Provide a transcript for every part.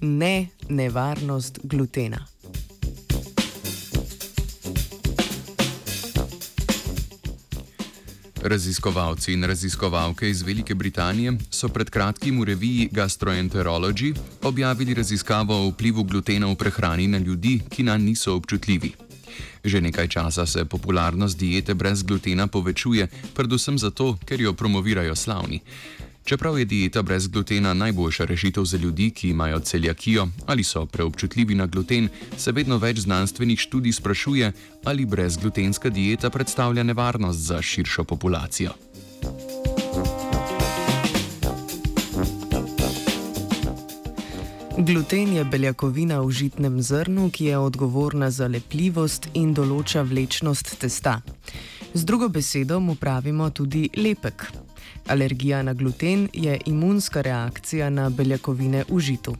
Ne nevarnost glutena. Raziskovalci in raziskovalke iz Velike Britanije so pred kratkim v reviji Gastroenterology objavili raziskavo o vplivu glutena v prehrani na ljudi, ki na niso občutljivi. Že nekaj časa se popularnost diete brez glutena povečuje, predvsem zato, ker jo promovirajo slavni. Čeprav je dieta brez glutena najboljša rešitev za ljudi, ki imajo celjakijo ali so preobčutljivi na gluten, se vedno več znanstvenih študij sprašuje, ali brezglutenska dieta predstavlja nevarnost za širšo populacijo. Gluten je beljakovina v žitnem zrnu, ki je odgovorna za lepljivost in določa vlečnost testa. Z drugo besedo mu pravimo tudi lepek. Alergija na gluten je imunska reakcija na beljakovine v žitu.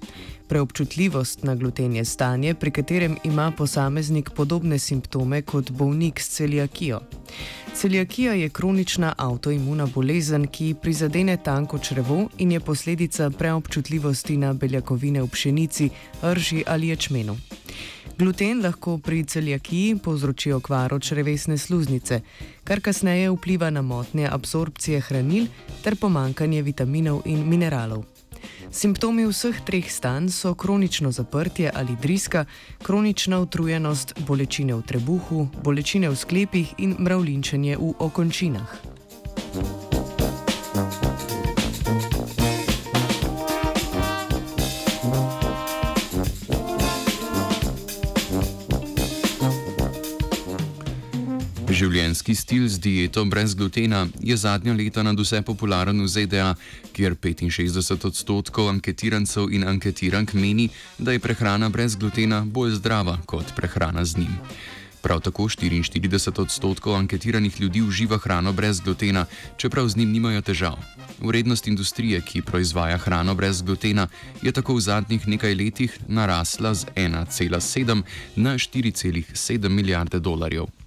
Preobčutljivost na gluten je stanje, pri katerem ima posameznik podobne simptome kot bolnik s celjakijo. Celjakija je kronična avtoimuna bolezen, ki prizadene tanko črevo in je posledica preobčutljivosti na beljakovine v pšenici, rži ali ječmenu. Gluten lahko pri celjakiji povzroči okvaro črevesne sluznice, kar kasneje vpliva na motnje absorpcije hranil ter pomankanje vitaminov in mineralov. Simptomi vseh treh stanj so kronično zaprtje ali driska, kronična utrujenost, bolečine v trebuhu, bolečine v sklepih in mravlinčenje v okončinah. Življenjski stil z dieto brez glutena je zadnja leta nad vse popularen v ZDA, kjer 65 odstotkov anketirancev in anketirank meni, da je prehrana brez glutena bolj zdrava kot prehrana z njim. Prav tako 44 odstotkov anketiranih ljudi uživa hrano brez glutena, čeprav z njim nimajo težav. Vrednost industrije, ki proizvaja hrano brez glutena, je tako v zadnjih nekaj letih narasla z 1,7 na 4,7 milijarde dolarjev.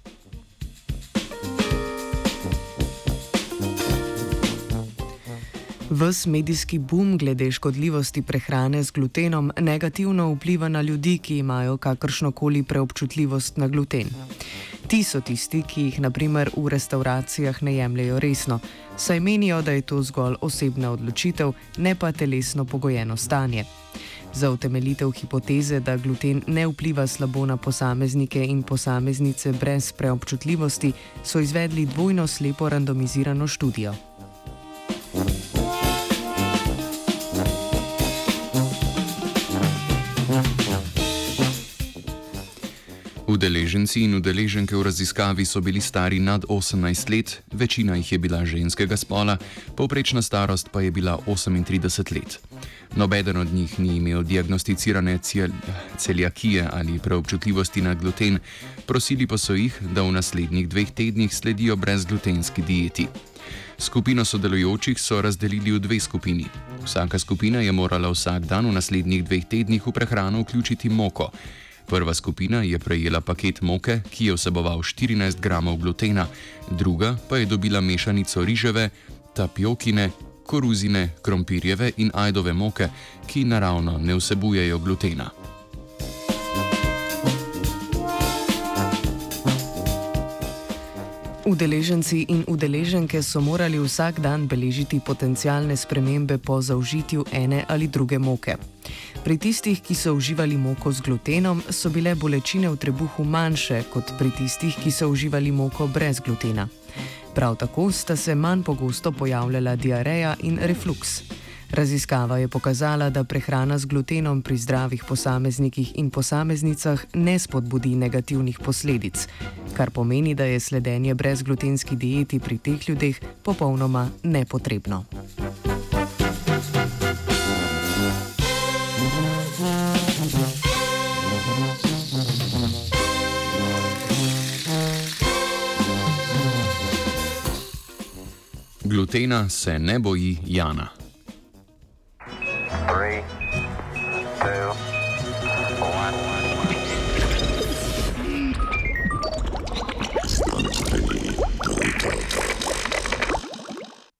Ves medijski boom glede škodljivosti prehrane z glutenom negativno vpliva na ljudi, ki imajo kakršnokoli preobčutljivost na gluten. Ti so tisti, ki jih naprimer v restauracijah ne jemljajo resno, saj menijo, da je to zgolj osebna odločitev, ne pa telesno pogojeno stanje. Za utemeljitev hipoteze, da gluten ne vpliva slabo na posameznike in posameznice brez preobčutljivosti, so izvedli dvojno slepo randomizirano študijo. Udeleženci in udeleženke v raziskavi so bili stari nad 18 let, večina jih je bila ženskega spola, povprečna starost pa je bila 38 let. Nobeden od njih ni imel diagnosticirane cel celjakije ali preobčutljivosti na gluten, prosili pa so jih, da v naslednjih dveh tednih sledijo brezglutenski dieti. Skupino sodelujočih so razdelili v dve skupini. Vsaka skupina je morala vsak dan v naslednjih dveh tednih v prehrano vključiti moko. Prva skupina je prejela paket moke, ki je vseboval 14 gramov glutena, druga pa je dobila mešanico riževe, tapiokine, koruzine, krompirjeve in ajdove moke, ki naravno ne vsebujejo glutena. Udeleženci in udeleženke so morali vsak dan beležiti potencijalne spremembe po zaužitju ene ali druge moke. Pri tistih, ki so uživali moko z glutenom, so bile bolečine v trebuhu manjše kot pri tistih, ki so uživali moko brez glutena. Prav tako sta se manj pogosto pojavljala diareja in refluks. Raziskava je pokazala, da prehrana z glutenom pri zdravih posameznikih in posameznicah ne spodbudi negativnih posledic, kar pomeni, da je sledenje brezglutenski dieti pri teh ljudeh popolnoma nepotrebno. Glutena se ne boji Jana.